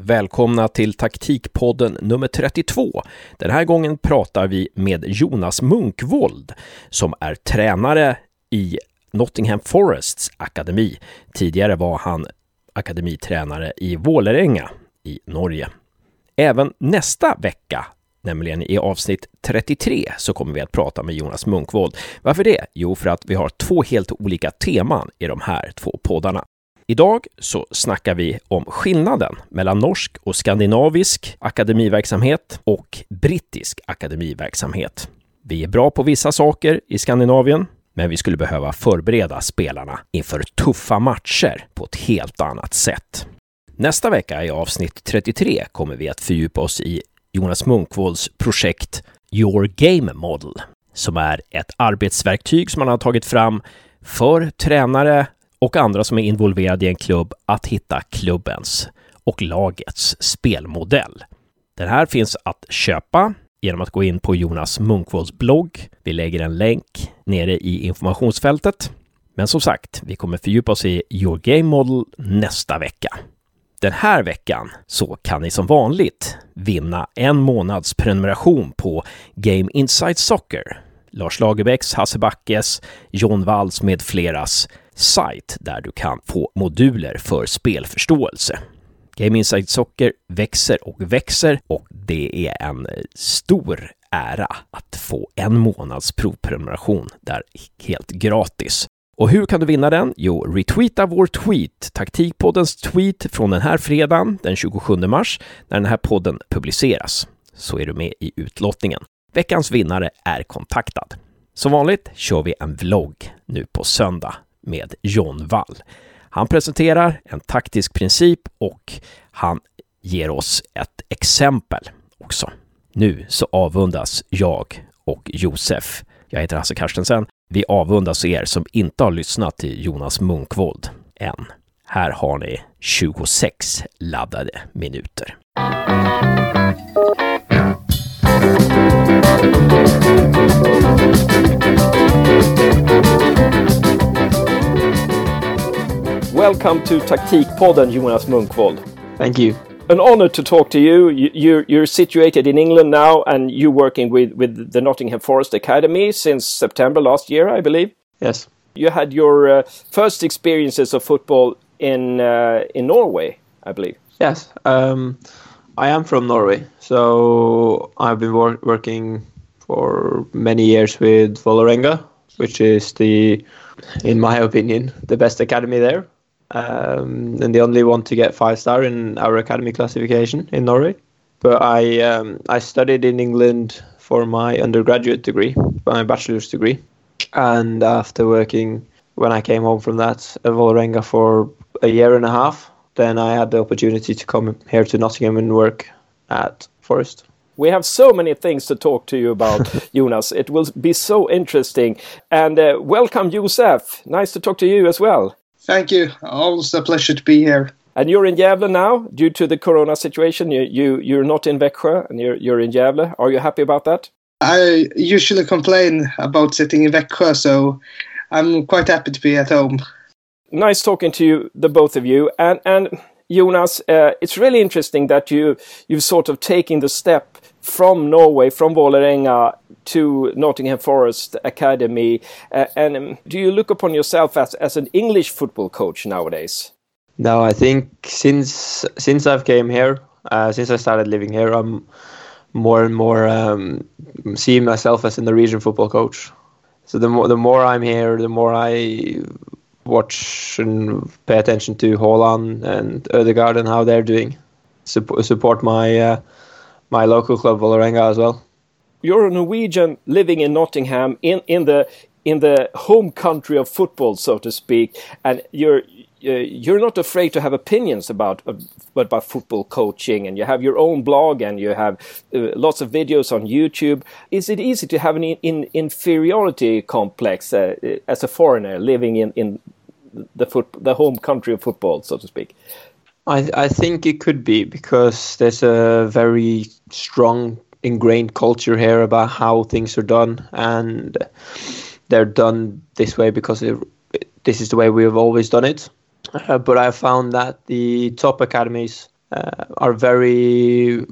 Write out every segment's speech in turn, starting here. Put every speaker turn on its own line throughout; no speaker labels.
Välkomna till taktikpodden nummer 32. Den här gången pratar vi med Jonas Munkvold som är tränare i Nottingham Forests akademi. Tidigare var han akademitränare i Vålerenga i Norge. Även nästa vecka nämligen i avsnitt 33 så kommer vi att prata med Jonas Munkvold. Varför det? Jo, för att vi har två helt olika teman i de här två poddarna. Idag så snackar vi om skillnaden mellan norsk och skandinavisk akademiverksamhet och brittisk akademiverksamhet. Vi är bra på vissa saker i Skandinavien, men vi skulle behöva förbereda spelarna inför tuffa matcher på ett helt annat sätt. Nästa vecka i avsnitt 33 kommer vi att fördjupa oss i Jonas Munkvolds projekt Your Game Model, som är ett arbetsverktyg som man har tagit fram för tränare och andra som är involverade i en klubb att hitta klubbens och lagets spelmodell. Den här finns att köpa genom att gå in på Jonas Munkvolds blogg. Vi lägger en länk nere i informationsfältet. Men som sagt, vi kommer fördjupa oss i Your Game Model nästa vecka. Den här veckan så kan ni som vanligt vinna en månads prenumeration på Game Inside Soccer. Lars Lagerbäcks, Hasse Backes, John Walls med fleras sajt där du kan få moduler för spelförståelse. Game Inside Soccer växer och växer och det är en eh, stor ära att få en månads provprenumeration där helt gratis. Och hur kan du vinna den? Jo, retweeta vår tweet, Taktikpoddens tweet från den här fredagen, den 27 mars, när den här podden publiceras. Så är du med i utlottningen. Veckans vinnare är kontaktad. Som vanligt kör vi en vlogg nu på söndag med John Wall. Han presenterar en taktisk princip och han ger oss ett exempel också. Nu så avundas jag och Josef. Jag heter Hasse Karstensen. Vi avundas er som inte har lyssnat till Jonas Munkvold än. Här har ni 26 laddade minuter. Welcome to Taktikpodden, Jonas Munkvold.
Thank you.
An honor to talk to you. you. You're situated in England now, and you're working with, with the Nottingham Forest Academy since September last year, I believe.
Yes.
You had your uh, first experiences of football in uh, in Norway, I believe.
Yes. Um, I am from Norway, so I've been wor working for many years with Vålerenga, which is the, in my opinion, the best academy there um, and the only one to get five star in our academy classification in Norway. But I um, I studied in England for my undergraduate degree, my bachelor's degree, and after working when I came home from that at Vålerenga for a year and a half, then I had the opportunity to come here to Nottingham and work at Forest.
We have so many things to talk to you about, Jonas. It will be so interesting. And uh, welcome, Josef. Nice to talk to you as well.
Thank you. Always a pleasure to be here.
And you're in Gävle now due to the corona situation. You you you're not in Växjö and you're you're in Gävle. Are you happy about that?
I usually complain about sitting in Växjö, so I'm quite happy to be at home.
Nice talking to you, the both of you. And and Jonas, uh, it's really interesting that you you've sort of taken the step from Norway, from Vålerenga to Nottingham Forest Academy. Uh, and um, do you look upon yourself as, as an English football coach nowadays?
No, I think since since I've came here, uh, since I started living here, I'm more and more um, seeing myself as a Norwegian football coach. So the more the more I'm here, the more I watch and pay attention to Haaland and Ødegaard and how they're doing. Supp- support my uh, my local club Vålerenga as well.
You're a Norwegian living in Nottingham in in the in the home country of football, so to speak, and you're uh, you're not afraid to have opinions about uh, about football coaching, and you have your own blog, and you have uh, lots of videos on YouTube. Is it easy to have an in, inferiority complex uh, as a foreigner living in in the foot the home country of football, so to speak?
I I think it could be because there's a very strong ingrained culture here about how things are done, and they're done this way because it, this is the way we have always done it. Uh, but I found that the top academies uh, are very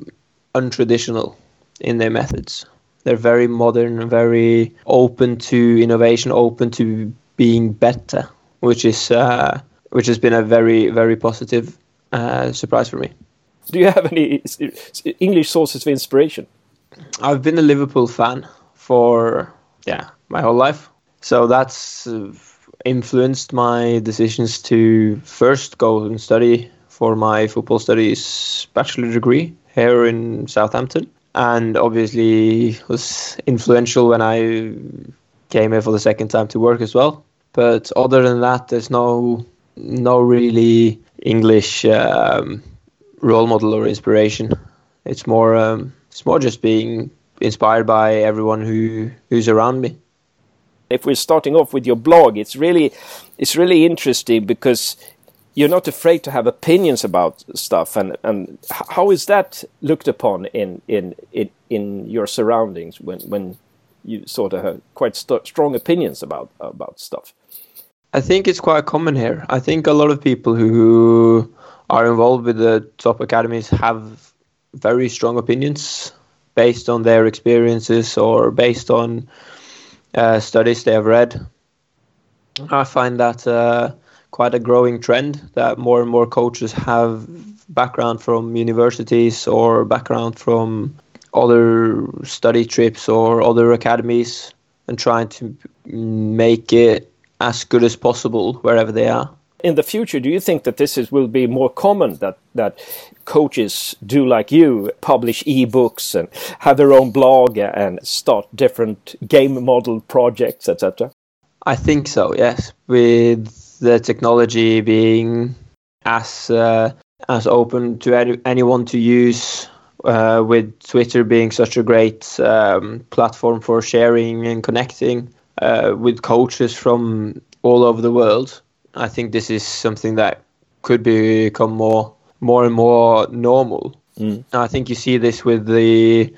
untraditional in their methods. They're very modern, very open to innovation, open to being better, which is uh, which has been a very very positive uh, surprise for me.
Do you have any English sources of inspiration?
I've been a Liverpool fan for yeah my whole life, so that's uh, influenced my decisions to first go and study for my football studies bachelor degree here in Southampton, and obviously was influential when I came here for the second time to work as well. But other than that, there's no no really English um, role model or inspiration. It's more um, it's more just being inspired by everyone who who's around me.
If we're starting off with your blog, it's really it's really interesting because you're not afraid to have opinions about stuff and and how is that looked upon in in in, in your surroundings when when you sort of have quite st strong opinions about about stuff
i think it's quite common here. I think a lot of people who are involved with the top academies have very strong opinions based on their experiences or based on uh, studies they have read. I find that uh, quite a growing trend that more and more coaches have background from universities or background from other study trips or other academies and trying to make it as good as possible wherever they are.
In the future, do you think that this is, will be more common that that coaches do like you, publish e-books and have their own blog and start different game model projects, etc.?
I think so. Yes, with the technology being as uh, as open to any, anyone to use, uh, with Twitter being such a great um, platform for sharing and connecting uh, with coaches from all over the world. I think this is something that could become more more and more normal. Mm. I think you see this with the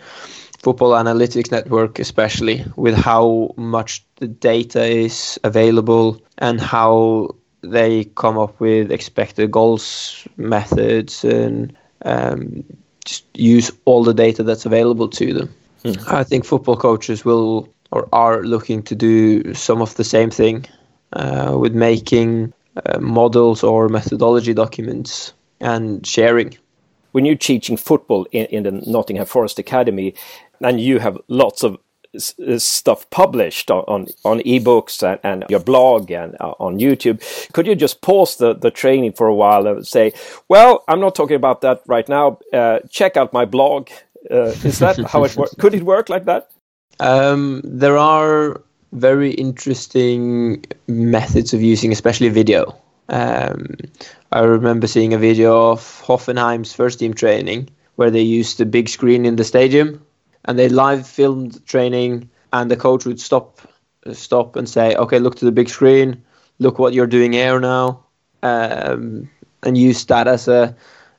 Football Analytics Network, especially with how much the data is available and how they come up with expected goals methods and um, just use all the data that's available to them. Mm. I think football coaches will or are looking to do some of the same thing uh, with making uh, models or methodology documents and sharing.
When you're teaching football in, in the Nottingham Forest Academy, and you have lots of stuff published on on, on ebooks and, and your blog and uh, on YouTube. Could you just pause the, the training for a while and say, "Well, I'm not talking about that right now. Uh, check out my blog." Uh, is that how it works? Could it work like that?
Um, there are very interesting methods of using, especially video. Um, I remember seeing a video of Hoffenheim's first team training where they used the big screen in the stadium and they live filmed training and the coach would stop stop and say okay look to the big screen. Look what you're doing here now. Um, and use that as a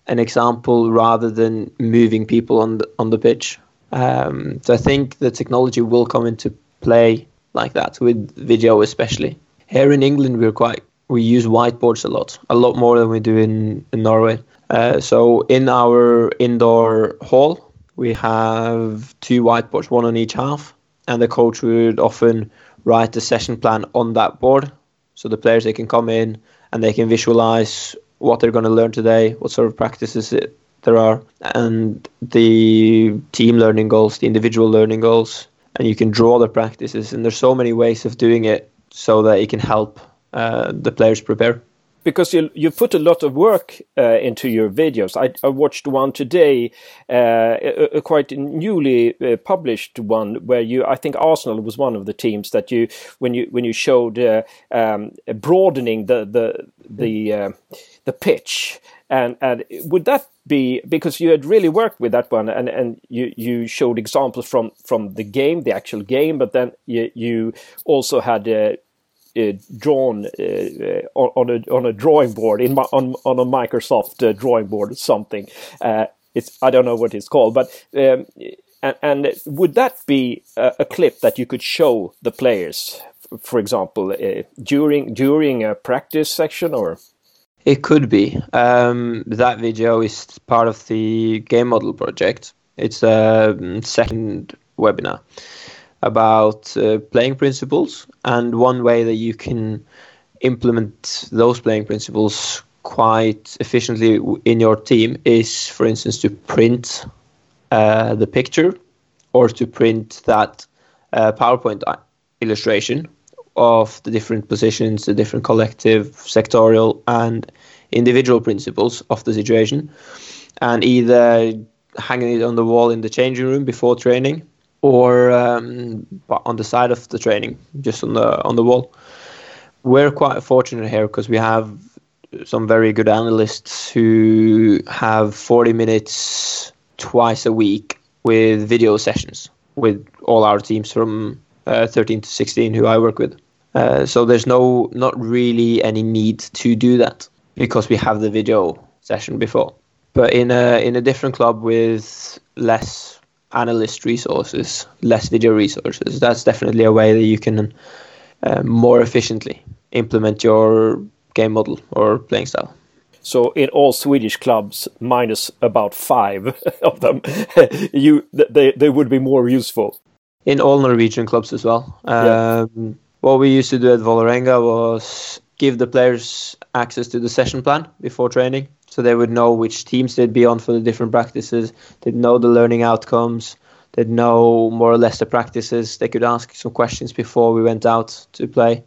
an example rather than moving people on the on the pitch um, so I think the technology will come into play like that with video especially. Here in England we're quite we use whiteboards a lot a lot more than we do in, in Norway. Uh, so in our indoor hall we have two whiteboards, one on each half, and the coach would often write the session plan on that board, so the players they can come in and they can visualize what they're going to learn today, what sort of practices it, there are, and the team learning goals, the individual learning goals, and you can draw the practices. And there's so many ways of doing it so that it can help uh, the players prepare
because you you put a lot of work uh, into your videos. I, I watched one today, uh, a, a, quite newly uh, published one where you. I think Arsenal was one of the teams that you when you when you showed uh, um, broadening the the the uh, the pitch. And and would that be because you had really worked with that one and, and you, you showed examples from, from the game, the actual game, but then you, you also had uh, uh, drawn uh, on a on a drawing board in on on a Microsoft uh, drawing board or something. it's I don't know what it's called, but um, and, and, would that be a, a, clip that you could show the players, for example, during during a practice section or?
It could be. Um, that video is part of the game model project. It's a um, second webinar about uh, playing principles and one way that you can implement those playing principles quite efficiently in your team is, for instance, to print uh, the picture or to print that uh, PowerPoint illustration of the different positions, the different collective, sectorial, and individual principles of the situation, and either hanging it on the wall in the changing room before training or um, on the side of the training, just on the on the wall. We're quite fortunate here because we have some very good analysts who have 40 minutes twice a week with video sessions with all our teams from uh, 13 to 16 who I work with. Uh, so there's no not really any need to do that because we have the video session before. But in a in a different club with less analyst resources, less video resources, that's definitely a way that you can uh, more efficiently implement your game model or playing style.
So in all Swedish clubs, minus about five of them, you they they would be more useful.
In all Norwegian clubs as well. Yeah. Um, what we used to do at Vålerenga was give the players access to the session plan before training, so they would know which teams they'd be on for the different practices. They'd know the learning outcomes. They'd know more or less the practices. They could ask some questions before we went out to play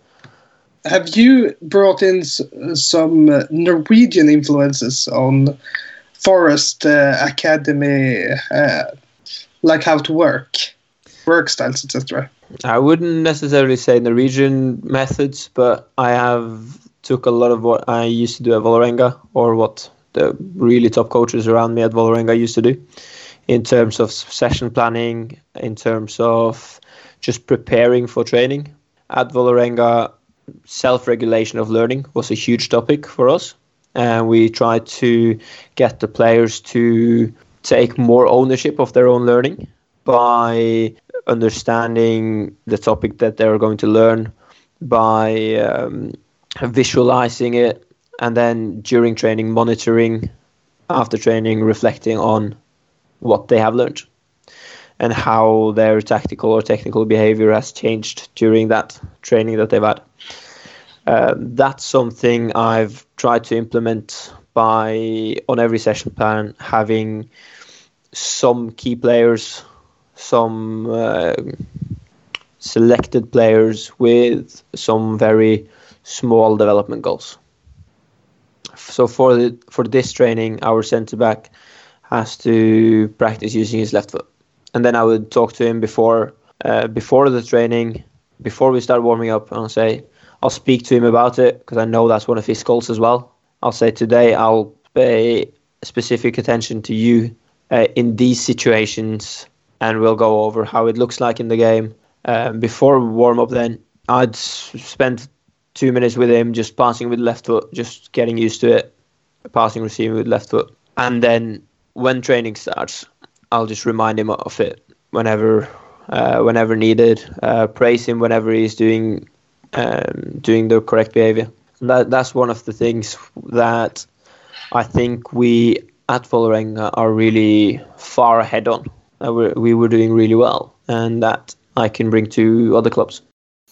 have you brought in some uh, Norwegian influences on Forest uh, Academy, uh, like how to work, work styles, etc.?
I wouldn't necessarily say Norwegian methods, but I have took a lot of what I used to do at Vålerenga, or what the really top coaches around me at Vålerenga used to do, in terms of session planning, in terms of just preparing for training. At Vålerenga, self-regulation of learning was a huge topic for us, and we tried to get the players to take more ownership of their own learning by understanding the topic that they're going to learn, by um, visualizing it, and then during training, monitoring, after training, reflecting on what they have learned and how their tactical or technical behavior has changed during that training that they've had. Uh, that's something I've tried to implement by on every session plan having some key players, some uh, selected players with some very small development goals. So for the for this training, our centre back has to practice using his left foot and then I would talk to him before uh, before the training, before we start warming up, and I'll say I'll speak to him about it because I know that's one of his goals as well. I'll say today I'll pay specific attention to you uh, in these situations, and we'll go over how it looks like in the game. Um, before warm up, then I'd spend two minutes with him just passing with left foot, just getting used to it, passing, receiving with left foot, and then when training starts, I'll just remind him of it whenever uh, whenever needed. Uh, praise him whenever he's doing um, doing the correct behavior. That that's one of the things that I think we at Vålerenga are really far ahead on. Uh, we were doing really well, and that I can bring to other clubs.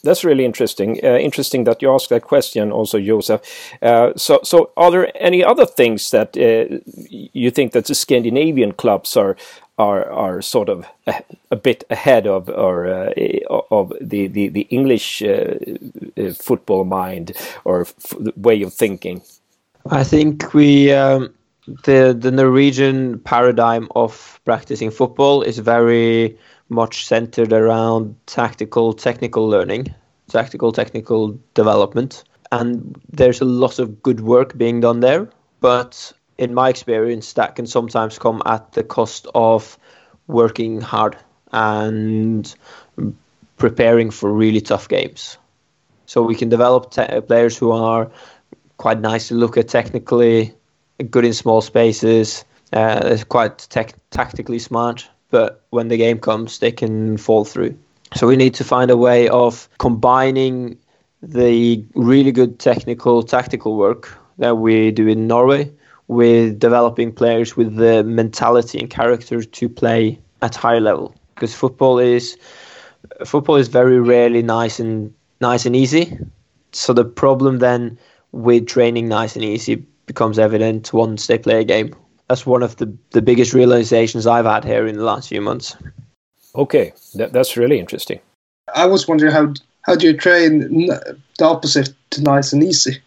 That's really interesting. Uh, interesting that you asked that question, also, Josef. Uh, so, so are there any other things that uh, you think that the Scandinavian clubs are are are sort of a, a bit ahead of or uh, of the the, the English uh, uh, football mind or way of thinking?
I think we um, the the Norwegian paradigm of practicing football is very much centered around tactical technical learning, tactical technical development, and there's a lot of good work being done there, but in my experience, that can sometimes come at the cost of working hard and preparing for really tough games. So we can develop te- players who are quite nice to look at technically, good in small spaces, uh, quite tech- tactically smart, but when the game comes, they can fall through. So we need to find a way of combining the really good technical, tactical work that we do in Norway with developing players with the mentality and character to play at high level because football is football is very rarely nice and nice and easy. So the problem then with training nice and easy becomes evident once they play a game. That's one of the, the biggest realizations I've had here in the last few months.
Okay, that, that's really interesting.
I was wondering how how do you train the opposite to nice and easy?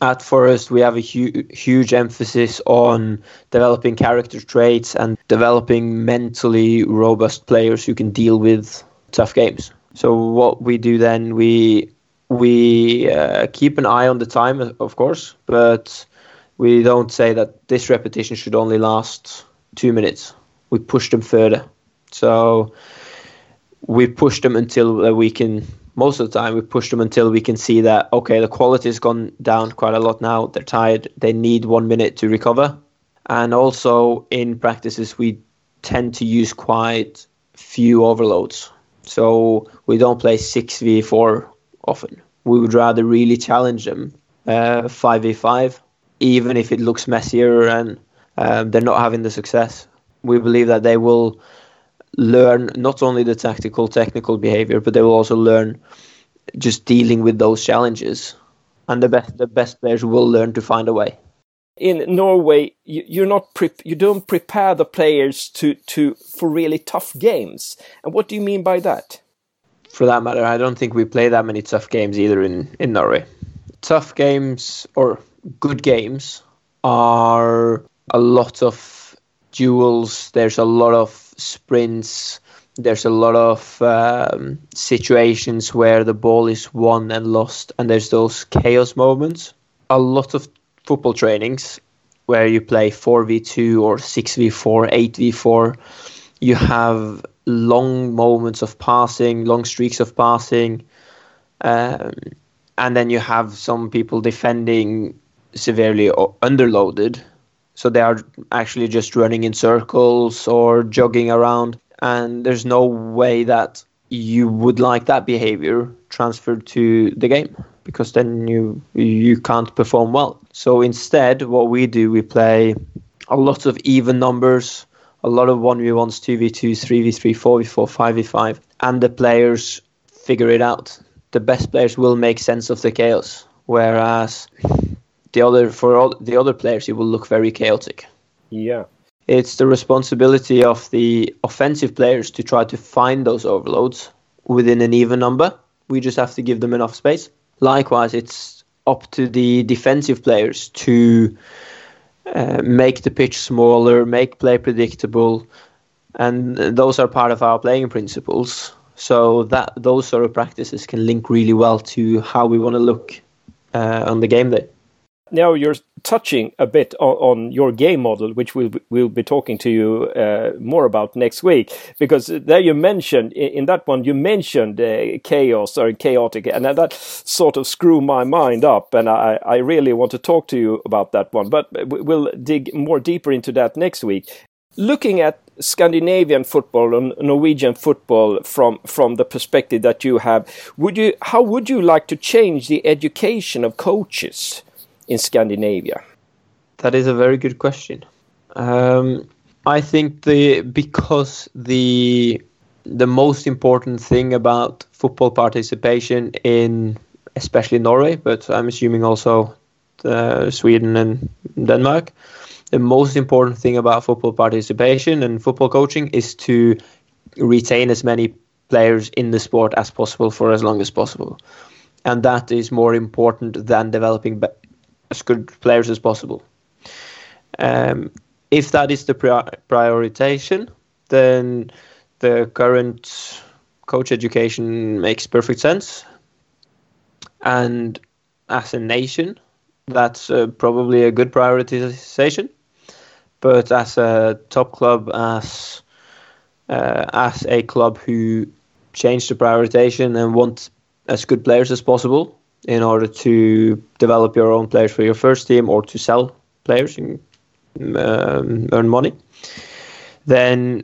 At Forest, we have a hu- huge emphasis on developing character traits and developing mentally robust players who can deal with tough games. So what we do then, we we uh, keep an eye on the time, of course, but we don't say that this repetition should only last two minutes. We push them further. So we push them until we can. Most of the time, we push them until we can see that okay, the quality has gone down quite a lot now. They're tired. They need one minute to recover. And also in practices, we tend to use quite few overloads. So we don't play six v four often. We would rather really challenge them uh, five v five, even if it looks messier and um, they're not having the success. We believe that they will learn not only the tactical, technical behavior, but they will also learn just dealing with those challenges. And the best, the best players will learn to find a way.
In Norway, you, you're not pre- you don't prepare the players to, to for really tough games. And what do you mean by that?
For that matter, I don't think we play that many tough games either in, in Norway. Tough games or good games are a lot of duels. There's a lot of sprints. There's a lot of um, situations where the ball is won and lost, and there's those chaos moments. A lot of football trainings where you play 4v2 or 6v4, 8v4, you have long moments of passing, long streaks of passing, um, and then you have some people defending severely underloaded so they are actually just running in circles or jogging around. And there's no way that you would like that behavior transferred to the game because then you you can't perform well. So instead, what we do, we play a lot of even numbers, a lot of 1v1s, 2v2s, 3v3, 4v4, 5v5, and the players figure it out. The best players will make sense of the chaos, whereas the other for all the other players it will look very chaotic.
Yeah.
It's the responsibility of the offensive players to try to find those overloads within an even number. We just have to give them enough space. Likewise, it's up to the defensive players to uh, make the pitch smaller, make play predictable, and those are part of our playing principles. So that those sort of practices can link really well to how we want to look uh, on the game day
now you're touching a bit on, on, your game model, which we'll we'll be talking to you uh, more about next week. Because there you mentioned in, in that one you mentioned uh, chaos or chaotic, and that sort of screwed my mind up, and I I really want to talk to you about that one. But we'll dig more deeper into that next week. Looking at Scandinavian football and Norwegian football from from the perspective that you have, would you how would you like to change the education of coaches? In Scandinavia?
That is a very good question. Um, I think the because the the most important thing about football participation in especially Norway, but I'm assuming also uh, Sweden and Denmark. The most important thing about football participation and football coaching is to retain as many players in the sport as possible for as long as possible. And that is more important than developing as good players as possible. Um, if that is the pri- prioritization, then the current coach education makes perfect sense. And as a nation, that's uh, probably a good prioritization. But as a top club, as uh, as a club who changed the prioritization and want as good players as possible, in order to develop your own players for your first team or to sell players and um, earn money, then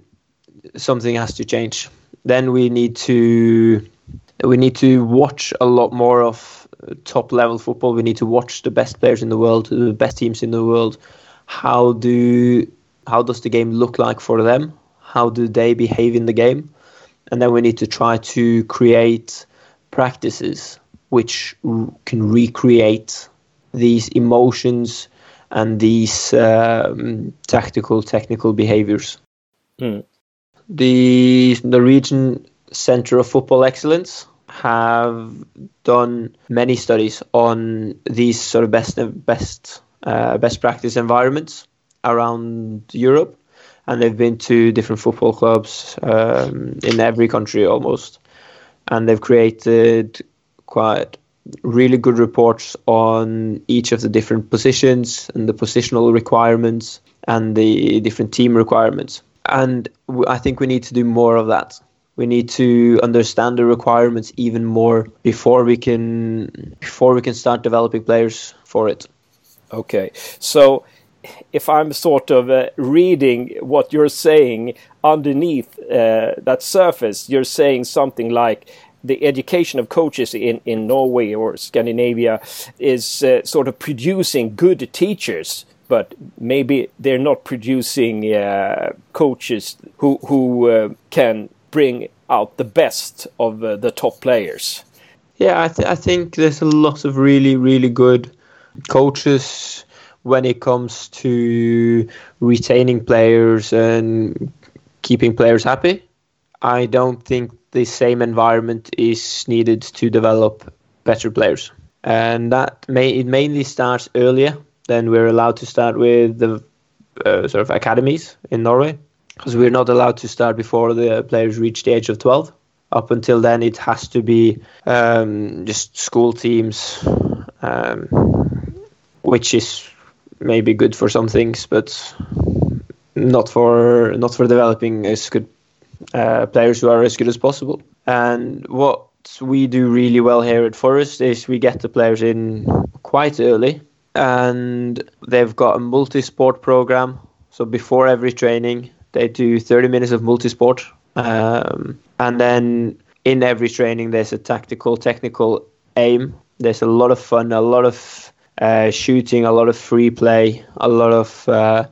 something has to change. Then we need to we need to watch a lot more of top level football. We need to watch the best players in the world, the best teams in the world. How do how does the game look like for them? How do they behave in the game? And then we need to try to create practices which r- can recreate these emotions and these um, tactical technical behaviors.
Mm.
The Norwegian Center of Football Excellence have done many studies on these sort of best best uh, best practice environments around Europe, and they've been to different football clubs um, in every country almost, and they've created quite really good reports on each of the different positions and the positional requirements and the different team requirements. And I think we need to do more of that. We need to understand the requirements even more before we can before we can start developing players for it.
Okay, so if I'm sort of uh, reading what you're saying underneath uh, that surface, you're saying something like the education of coaches in, in Norway or Scandinavia is uh, sort of producing good teachers, but maybe they're not producing uh, coaches who, who uh, can bring out the best of uh, the top players.
Yeah, I, th- I think there's a lot of really, really good coaches when it comes to retaining players and keeping players happy. I don't think the same environment is needed to develop better players, and that may it mainly starts earlier than we're allowed to start with the uh, sort of academies in Norway, because we're not allowed to start before the players reach the age of twelve. Up until then, it has to be um, just school teams, um, which is maybe good for some things, but not for not for developing as good uh, players who are as good as possible. And what we do really well here at Forest is we get the players in quite early, and they've got a multi-sport program. So before every training, they do 30 minutes of multi-sport, um, and then in every training there's a tactical, technical aim. There's a lot of fun, a lot of uh, shooting, a lot of free play, a lot of uh,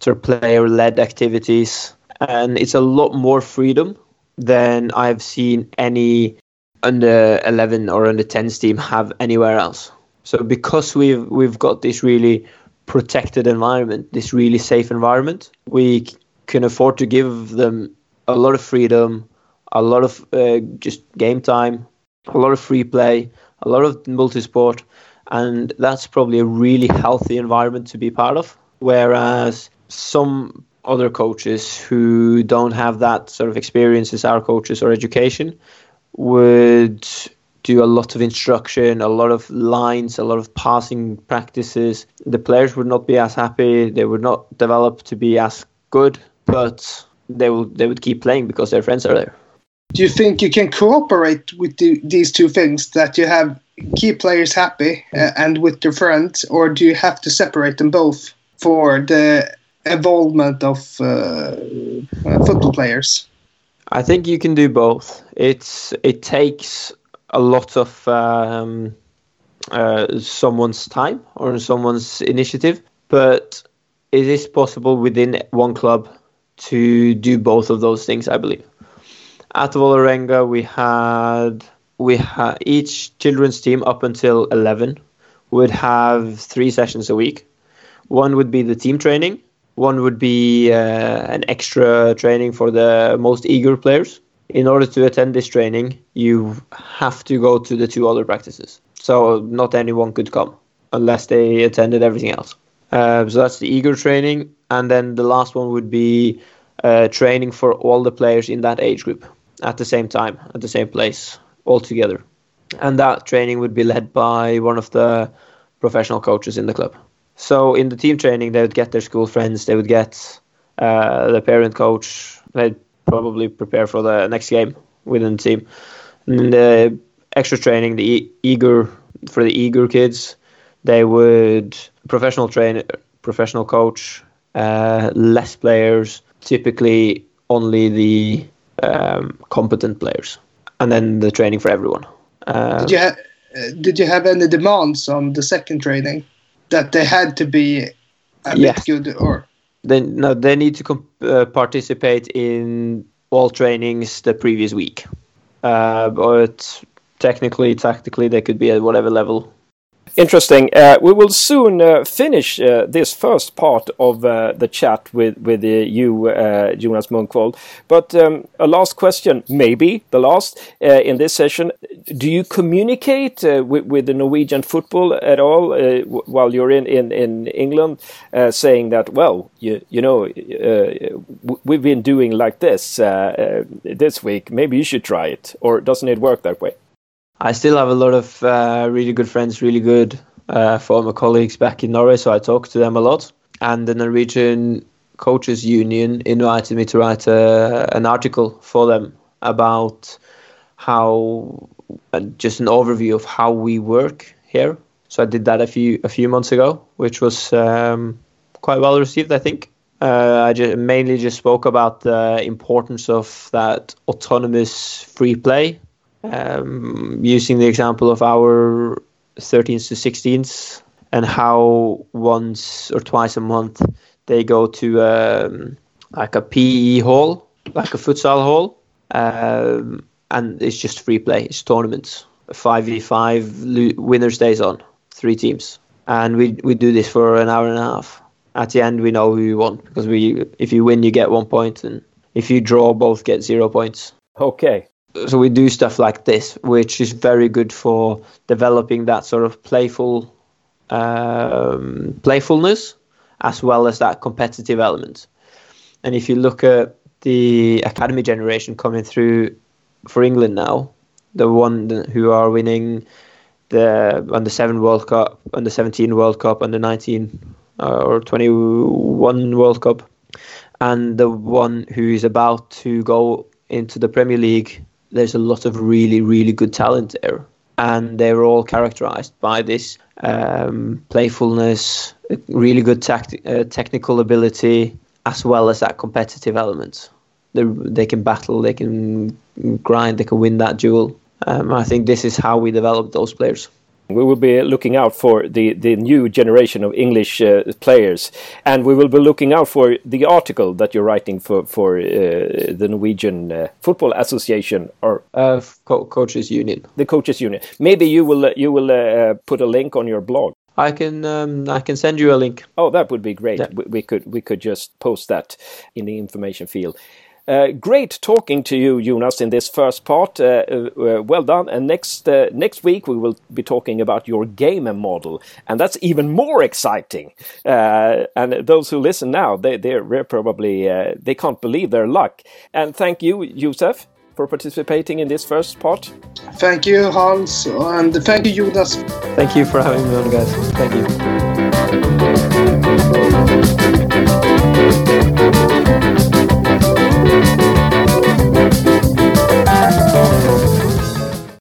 sort of player-led activities, and it's a lot more freedom than I've seen any under 11 or under 10s team have anywhere else. So because we've we've got this really protected environment, this really safe environment, we can afford to give them a lot of freedom, a lot of uh, just game time, a lot of free play, a lot of multi-sport, and that's probably a really healthy environment to be part of. Whereas some other coaches who don't have that sort of experience as our coaches or education would do a lot of instruction, a lot of lines, a lot of passing practices. The players would not be as happy. They would not develop to be as good, but they will they would keep playing because their friends are there.
Do you think you can cooperate with the, these two things that you have keep players happy uh, and with their friends, or do you have to separate them both for the involvement of uh, uh, football players?
I think you can do both. It's it takes a lot of um, uh, someone's time or someone's initiative, but it is possible within one club to do both of those things. I believe. At Vålerenga, we had we had each children's team up until 11 would have three sessions a week. One would be the team training, one would be uh, an extra training for the most eager players. In order to attend this training, you have to go to the two other practices. So not anyone could come unless they attended everything else. Uh, so that's the eager training, and then the last one would be uh, training for all the players in that age group at the same time, at the same place, all together. And that training would be led by one of the professional coaches in the club. So in the team training, they would get their school friends, they would get uh, the parent coach, they'd probably prepare for the next game within the team. And the extra training, the e- eager for the eager kids, they would professional train, professional coach, uh, less players, typically only the um, competent players, and then the training for everyone.
Um, did you ha- uh, did you have any demands on the second training that they had to be a
Yes.
bit good or?
Then no, they need to comp- uh, participate in all trainings the previous week. Uh, but technically, tactically, they could be at whatever level.
Interesting. Uh, we will soon uh, finish uh, this first part of uh, the chat with with uh, you, uh, Jonas Munkvold. But um, a last question, maybe the last in this session. Do you communicate with, with the Norwegian football at all while you're in in in England, saying that well, you you know, we've been doing like this this week. Maybe you should try it, or doesn't it work that way?
I still have a lot of uh, really good friends, really good uh, former colleagues back in Norway, so I talk to them a lot. And the Norwegian Coaches Union invited me to write a, an article for them about how, uh, just an overview of how we work here. So I did that a few a few months ago, which was um, quite well received, I think. Uh, I just mainly just spoke about the importance of that autonomous free play um, using the example of our 13s to 16s and how once or twice a month they go to um, like a PE hall, like a futsal hall, um, and it's just free play. It's tournaments, five v five, winner stays on, three teams, and we we do this for an hour and a half. At the end, we know who we won because we if you win, you get one point, and if you draw, both get zero points
Okay.
So we do stuff like this, which is very good for developing that sort of playful um, playfulness as well as that competitive element. And if you look at the academy generation coming through for England now, the one who are winning the under seven World Cup, under seventeen World Cup, under nineteen uh, or twenty one World Cup, and the one who is about to go into the Premier League, there's a lot of really, really good talent there. And they're all characterized by this um, playfulness, really good uh, technical ability, as well as that competitive element. They, they can battle, they can grind, they can win that duel. Um, I think this is how we develop those players.
We will be looking out for the, the new generation of English uh, players, and we will be looking out for the article that you're writing for for uh, the Norwegian uh, Football Association or
Uh, co- coaches Union.
the coaches union. Maybe you will uh, you will uh, put a link on your blog.
I can um, I can send you a link.
Oh, that would be great.
Yeah.
We, we could we could just post that in the information field. Uh, great talking to you, Jonas, in this first part. Uh, uh, uh, well done. And next uh, next week we will be talking about your game model, and that's even more exciting. Uh, and those who listen now, they they're probably uh, they can't believe their luck. And thank you, Josef, for participating in this first part.
Thank you, Hans, and thank you, Jonas.
Thank you for having me on, guys. Thank you. Thank you.